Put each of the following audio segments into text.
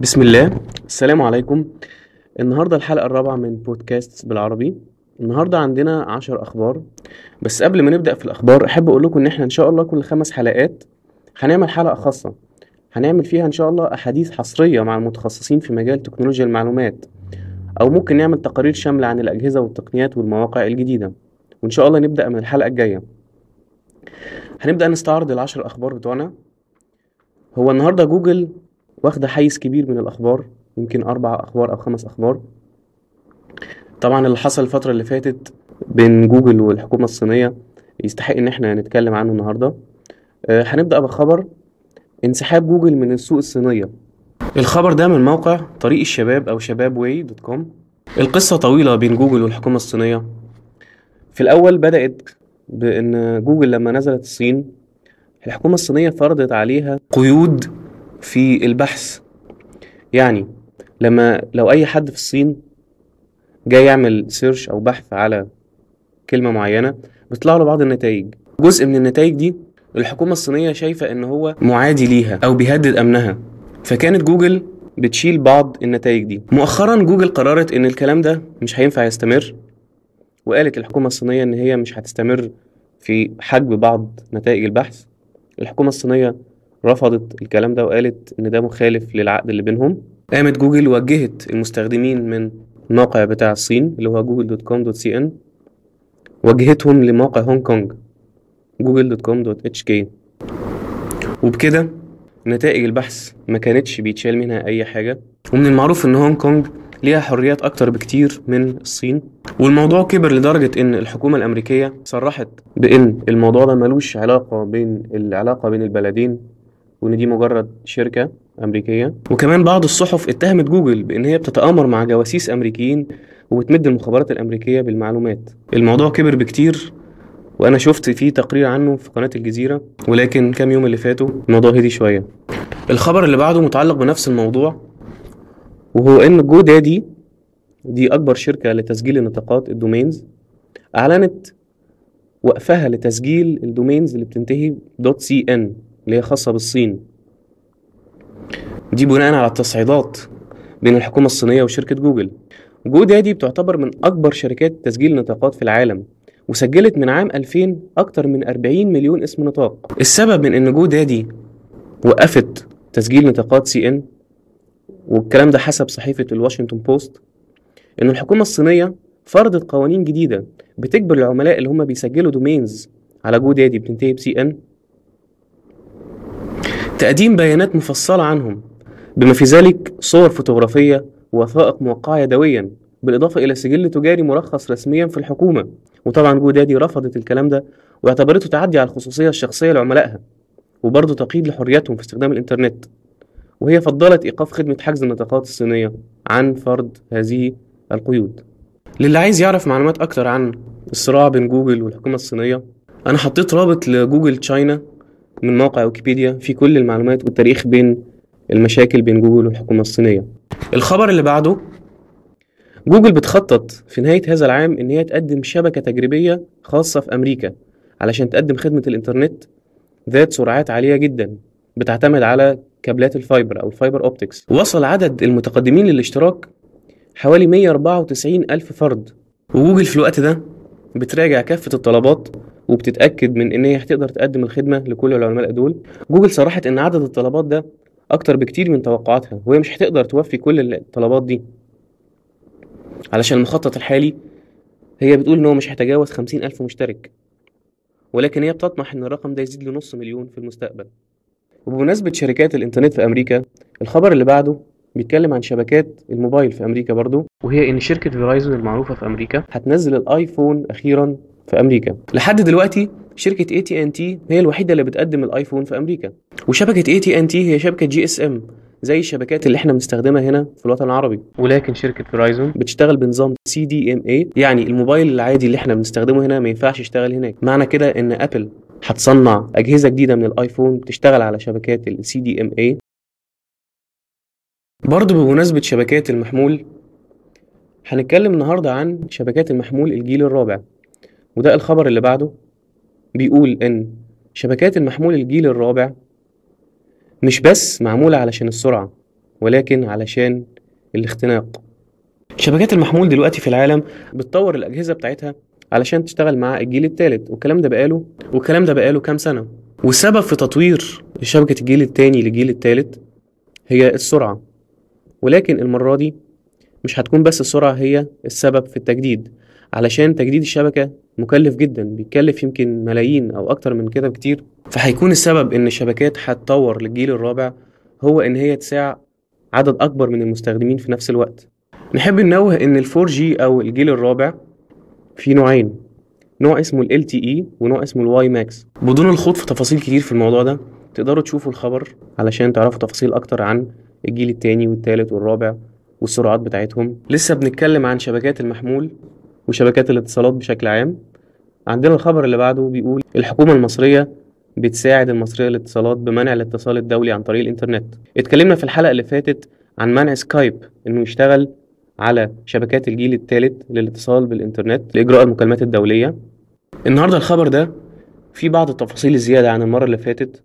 بسم الله. السلام عليكم. النهاردة الحلقة الرابعة من بودكاست بالعربي. النهاردة عندنا عشر أخبار. بس قبل ما نبدأ في الأخبار أحب أقول لكم إن إحنا إن شاء الله كل خمس حلقات هنعمل حلقة خاصة. هنعمل فيها إن شاء الله أحاديث حصرية مع المتخصصين في مجال تكنولوجيا المعلومات أو ممكن نعمل تقارير شاملة عن الأجهزة والتقنيات والمواقع الجديدة. وإن شاء الله نبدأ من الحلقة الجاية. هنبدأ نستعرض العشر أخبار بتوعنا. هو النهاردة جوجل واخدة حيز كبير من الأخبار يمكن أربع أخبار أو خمس أخبار. طبعا اللي حصل الفترة اللي فاتت بين جوجل والحكومة الصينية يستحق إن إحنا نتكلم عنه النهاردة. آه، هنبدأ بخبر انسحاب جوجل من السوق الصينية. الخبر ده من موقع طريق الشباب أو Shababway dot com. القصة طويلة بين جوجل والحكومة الصينية. في الأول بدأت بإن جوجل لما نزلت الصين الحكومة الصينية فرضت عليها قيود في البحث. يعني لما لو أي حد في الصين جاي يعمل search أو بحث على كلمة معينة بيطلع له بعض النتائج. جزء من النتائج دي الحكومة الصينية شايفة إن هو معادي ليها أو بيهدد أمنها. فكانت جوجل بتشيل بعض النتائج دي. مؤخرا جوجل قررت إن الكلام ده مش هينفع يستمر وقالت الحكومة الصينية إن هي مش هتستمر في حجب بعض نتائج البحث. الحكومة الصينية رفضت الكلام ده وقالت إن ده مخالف للعقد اللي بينهم. قامت جوجل وجهت المستخدمين من الموقع بتاع الصين اللي هو Google dot com dot CN وجهتهم لموقع هونج كونج Google dot com dot HK. وبكده نتائج البحث ما كانتش بيتشال منها أي حاجة. ومن المعروف إن هونج كونج ليها حريات أكتر بكتير من الصين. والموضوع كبر لدرجة إن الحكومة الأمريكية صرحت بإن الموضوع ده ملوش علاقة بين العلاقة بين البلدين. وإن دي مجرد شركة أمريكية. وكمان بعض الصحف اتهمت جوجل بإن هي بتتآمر مع جواسيس أمريكيين وبتمد المخابرات الأمريكية بالمعلومات. الموضوع كبر بكتير وأنا شفت فيه تقرير عنه في قناة الجزيرة ولكن كام يوم اللي فاتوا الموضوع هدي شوية. الخبر اللي بعده متعلق بنفس الموضوع وهو إن GoDaddy دي أكبر شركة لتسجيل النطاقات ال domains أعلنت وقفها لتسجيل ال domains اللي بتنتهي dot CN اللي هي خاصة بالصين. دي بناء على التصعيدات بين الحكومة الصينية وشركة جوجل. GoDaddy بتعتبر من أكبر شركات تسجيل النطاقات في العالم وسجلت من عام 2000 أكتر من 40 مليون اسم نطاق. السبب من إن GoDaddy وقفت تسجيل نطاقات CN والكلام ده حسب صحيفة الواشنطن بوست إن الحكومة الصينية فرضت قوانين جديدة بتجبر العملاء اللي هم بيسجلوا domains على GoDaddy بتنتهي ب CN تقديم بيانات مفصلة عنهم بما في ذلك صور فوتوغرافية ووثائق موقعة يدويا بالإضافة إلى سجل تجاري مرخص رسميا في الحكومة. وطبعا GoDaddy رفضت الكلام ده واعتبرته تعدي على الخصوصية الشخصية لعملائها وبرضه تقييد لحريتهم في استخدام الإنترنت. وهي فضلت إيقاف خدمة حجز النطاقات الصينية عن فرض هذه القيود. للي عايز يعرف معلومات أكتر عن الصراع بين جوجل والحكومة الصينية أنا حطيت رابط ل Google China من موقع ويكيبيديا في كل المعلومات والتاريخ بين المشاكل بين جوجل والحكومة الصينية. الخبر اللي بعده جوجل بتخطط في نهاية هذا العام إن هي تقدم شبكة تجريبية خاصة في أمريكا علشان تقدم خدمة الإنترنت ذات سرعات عالية جدا بتعتمد على كابلات ال fiber أو ال fiber optics. وصل عدد المتقدمين للاشتراك حوالي 194 ألف فرد. وجوجل في الوقت ده بتراجع كافة الطلبات وبتتأكد من إن هي هتقدر تقدم الخدمة لكل العملاء دول. جوجل صرحت إن عدد الطلبات ده أكتر بكتير من توقعاتها وهي مش هتقدر توفي كل الطلبات دي. علشان المخطط الحالي هي بتقول إن هو مش هيتجاوز خمسين ألف مشترك. ولكن هي بتطمح إن الرقم ده يزيد لنص مليون في المستقبل. وبمناسبة شركات الإنترنت في أمريكا الخبر اللي بعده بيتكلم عن شبكات الموبايل في أمريكا برضو. وهي إن شركة فيرايزون المعروفة في أمريكا هتنزل الآيفون أخيرا في أمريكا. لحد دلوقتي شركة اي تي ان تي هي الوحيدة اللي بتقدم الآيفون في أمريكا. وشبكة اي تي ان تي هي شبكة GSM زي الشبكات اللي إحنا بنستخدمها هنا في الوطن العربي. ولكن شركة فيرايزون بتشتغل بنظام CDMA يعني الموبايل العادي اللي إحنا بنستخدمه هنا ما ينفعش يشتغل هناك. معنى كده إن ابل هتصنع أجهزة جديدة من الآيفون تشتغل على شبكات ال CDMA برضه بمناسبة شبكات المحمول هنتكلم النهاردة عن شبكات المحمول الجيل الرابع. وده الخبر اللي بعده. بيقول إن شبكات المحمول الجيل الرابع مش بس معمولة علشان السرعة ولكن علشان الاختناق. شبكات المحمول دلوقتي في العالم بتطور الأجهزة بتاعتها علشان تشتغل مع الجيل الثالث والكلام ده بقاله والكلام ده بقاله كام سنة. والسبب في تطوير شبكة الجيل الثاني للجيل الثالث هي السرعة. ولكن المرة دي مش هتكون بس السرعة هي السبب في التجديد. علشان تجديد الشبكة مكلف جدا بيكلف يمكن ملايين أو أكتر من كده بكتير. فهيكون السبب إن الشبكات هتطور للجيل الرابع هو إن هي تساع عدد أكبر من المستخدمين في نفس الوقت. نحب ننوه إن ال four G أو الجيل الرابع في نوعين. نوع اسمه ال LTE ونوع اسمه ال WiMAX بدون الخوض في تفاصيل كتير في الموضوع ده تقدروا تشوفوا الخبر علشان تعرفوا تفاصيل أكتر عن الجيل التاني والتالت والرابع والسرعات بتاعتهم. لسه بنتكلم عن شبكات المحمول وشبكات الاتصالات بشكل عام. عندنا الخبر اللي بعده بيقول الحكومة المصرية بتساعد المصرية للاتصالات بمنع الاتصال الدولي عن طريق الإنترنت. اتكلمنا في الحلقة اللي فاتت عن منع سكايب إنه يشتغل على شبكات الجيل الثالث للاتصال بالإنترنت لإجراء المكالمات الدولية. النهاردة الخبر ده فيه بعض التفاصيل الزيادة عن المرة اللي فاتت.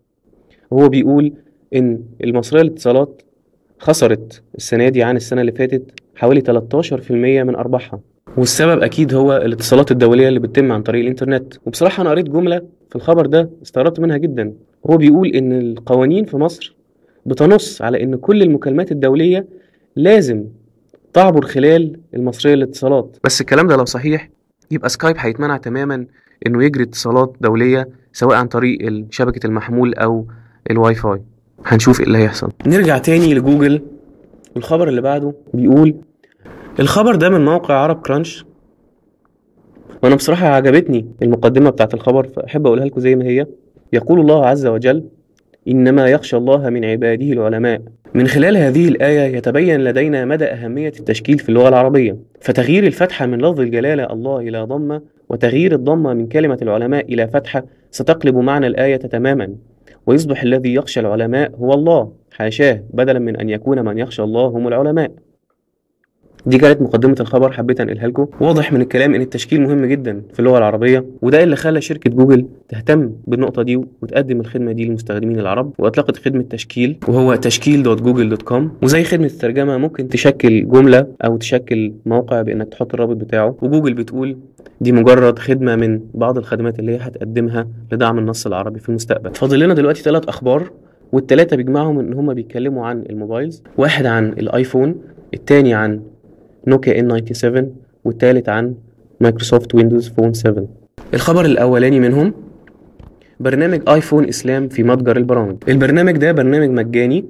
وهو بيقول إن المصرية للاتصالات خسرت السنة دي عن السنة اللي فاتت حوالي 13% من أرباحها. والسبب أكيد هو الاتصالات الدولية اللي بتتم عن طريق الإنترنت. وبصراحة أنا قريت جملة في الخبر ده استغربت منها جدا. هو بيقول إن القوانين في مصر بتنص على إن كل المكالمات الدولية لازم تعبر خلال المصرية للاتصالات. بس الكلام ده لو صحيح يبقى سكايب هيتمنع تماما إنه يجري اتصالات دولية سواء عن طريق شبكة المحمول أو الواي فاي. هنشوف إيه اللي هيحصل. نرجع تاني لجوجل. والخبر اللي بعده بيقول الخبر ده من موقع عرب كرانش. وأنا بصراحة عجبتني المقدمة بتاعت الخبر فأحب أقولها لكم زي ما هي. يقول الله عز وجل إنما يخشى الله من عباده العلماء. من خلال هذه الآية يتبين لدينا مدى أهمية التشكيل في اللغة العربية. فتغيير الفتحة من لفظ الجلالة الله إلى ضمة وتغيير الضمة من كلمة العلماء إلى فتحة ستقلب معنى الآية تماما. ويصبح الذي يخشى العلماء هو الله حاشاه بدلا من أن يكون من يخشى الله هم العلماء. دي كانت مقدمة الخبر حبيت أنقلها لكم. واضح من الكلام إن التشكيل مهم جدا في اللغة العربية وده اللي خلى شركة جوجل تهتم بالنقطة دي وتقدم الخدمة دي للمستخدمين العرب وأطلقت خدمة تشكيل وهو تشكيل.google.com وزي خدمة الترجمة ممكن تشكل جملة أو تشكل موقع بإنك تحط الرابط بتاعه. وجوجل بتقول دي مجرد خدمة من بعض الخدمات اللي هي هتقدمها لدعم النص العربي في المستقبل. فاضل لنا دلوقتي ثلاث أخبار والتلاتة بيجمعهم إن هما بيتكلموا عن ال mobiles واحد عن الآيفون التاني عن نوكيا N97 والتالت عن مايكروسوفت Windows Phone 7 الخبر الأولاني منهم برنامج آيفون إسلام في متجر البرامج. البرنامج ده برنامج مجاني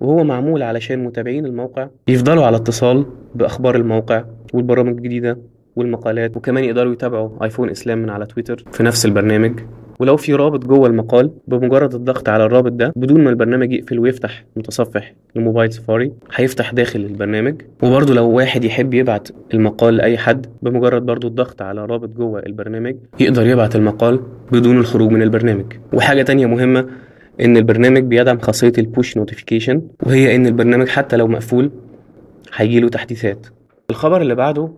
وهو معمول علشان متابعين الموقع يفضلوا على اتصال بأخبار الموقع والبرامج الجديدة. والمقالات وكمان يقدروا يتابعوا آيفون إسلام من على تويتر في نفس البرنامج. ولو في رابط جوه المقال بمجرد الضغط على الرابط ده بدون ما البرنامج يقفل ويفتح متصفح ل Mobile Safari هيفتح داخل البرنامج. وبرضه لو واحد يحب يبعت المقال لأي حد بمجرد برضه الضغط على رابط جوه البرنامج يقدر يبعت المقال بدون الخروج من البرنامج. وحاجة تانية مهمة إن البرنامج بيدعم خاصية ال push notification وهي إن البرنامج حتى لو مقفول هيجيله تحديثات. الخبر اللي بعده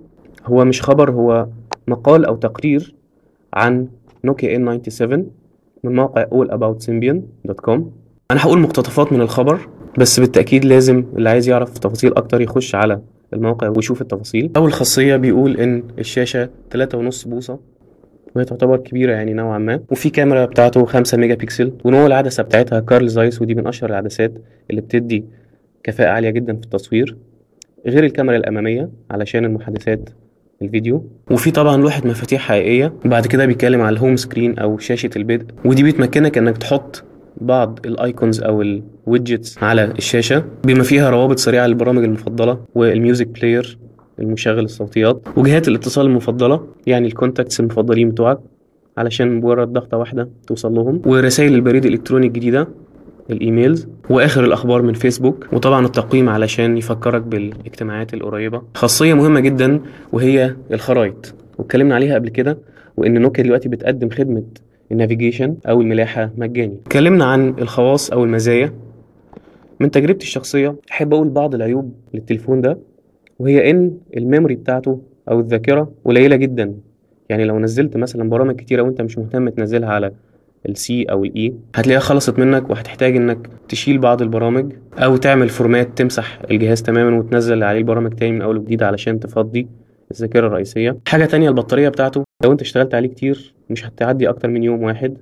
هو مش خبر هو مقال أو تقرير عن نوكيا N97 من موقع allaboutsymbian.com أنا هقول مقتطفات من الخبر بس بالتأكيد لازم اللي عايز يعرف تفاصيل أكتر يخش على الموقع ويشوف التفاصيل. اول خاصيه بيقول إن الشاشة 3.5 بوصة وهي تعتبر كبيرة يعني نوعا ما. وفي كاميرا بتاعته 5 ميجا بكسل ونوع العدسة بتاعتها كارل زايس ودي من أشهر العدسات اللي بتدي كفاءة عالية جدا في التصوير. غير الكاميرا الأمامية علشان المحادثات الفيديو. وفي طبعا لوحة مفاتيح حقيقية بعد كده بيتكلم على ال home screen أو شاشة البدء ودي بتمكنك إنك تحط بعض ال icons أو ال widgets على الشاشة. بما فيها روابط سريعة للبرامج المفضلة وال music player المشغل الصوتيات وجهات الاتصال المفضلة يعني ال contacts المفضلين بتوعك علشان مجرد ضغطة واحدة توصل لهم ورسائل البريد الإلكتروني الجديدة. ال emails وآخر الأخبار من فيسبوك وطبعا التقويم علشان يفكرك بالاجتماعات القريبة. خاصية مهمة جدا وهي الخرائط. واتكلمنا عليها قبل كده وإن نوكيا دلوقتي بتقدم خدمة ال navigation أو الملاحه مجاني. اتكلمنا عن الخواص أو المزايا. من تجربتي الشخصية أحب أقول بعض العيوب للتليفون ده وهي إن ال memory بتاعته أو الذاكرة قليلة جدا. يعني لو نزلت مثلا برامج كتيرة وأنت مش مهتم تنزلها على ال C أو ال E هتلاقيها خلصت منك وهتحتاج إنك تشيل بعض البرامج أو تعمل format تمسح الجهاز تماما وتنزل عليه البرامج تاني من أول وجديد علشان تفضي الذاكرة الرئيسية. حاجة تانية البطارية بتاعته لو أنت اشتغلت عليه كتير مش هتعدي أكتر من يوم واحد.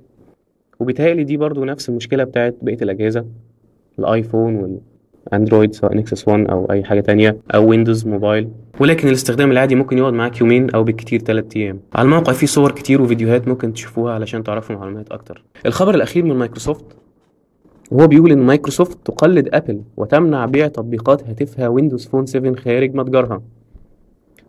وبيتهيألي دي برضو نفس المشكلة بتاعت بقية الأجهزة الآيفون والأندرويد سواء Nexus 1 أو أي حاجة تانية أو Windows Mobile ولكن الاستخدام العادي ممكن يقعد معاك يومين أو بالكتير 3 أيام. على الموقع فيه صور كتير وفيديوهات ممكن تشوفوها علشان تعرفوا معلومات أكتر. الخبر الأخير من مايكروسوفت وهو بيقول إن مايكروسوفت تقلد أبل وتمنع بيع تطبيقات هاتفها Windows Phone 7 خارج متجرها.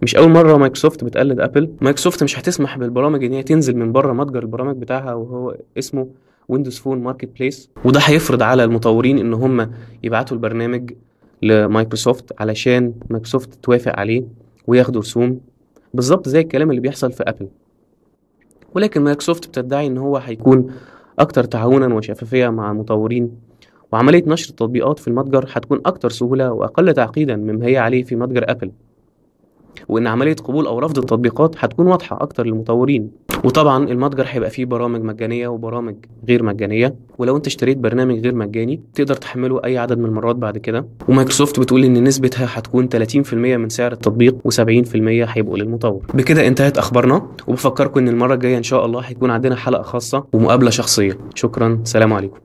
مش أول مرة مايكروسوفت بتقلد أبل. مايكروسوفت مش هتسمح بالبرامج إن هي تنزل من بره متجر البرامج بتاعها وهو اسمه Windows Phone Marketplace وده هيفرض على المطورين إن هم يبعتوا البرنامج لمايكروسوفت علشان مايكروسوفت توافق عليه وياخدوا رسوم. بالظبط زي الكلام اللي بيحصل في ابل ولكن مايكروسوفت بتدعي إن هو هيكون أكتر تعاونا وشفافية مع المطورين وعملية نشر التطبيقات في المتجر هتكون أكتر سهولة وأقل تعقيدا مما هي عليه في متجر ابل وإن عملية قبول أو رفض التطبيقات هتكون واضحة أكتر للمطورين. وطبعا المتجر هيبقى فيه برامج مجانية وبرامج غير مجانية ولو انت اشتريت برنامج غير مجاني تقدر تحمله أي عدد من المرات بعد كده. ومايكروسوفت بتقول إن نسبتها هتكون 30% من سعر التطبيق و70% هيبقوا للمطور. بكده انتهت أخبارنا وبفكركم إن المرة الجاية إن شاء الله هيكون عندنا حلقة خاصة ومقابلة شخصية. شكرا سلام عليكم.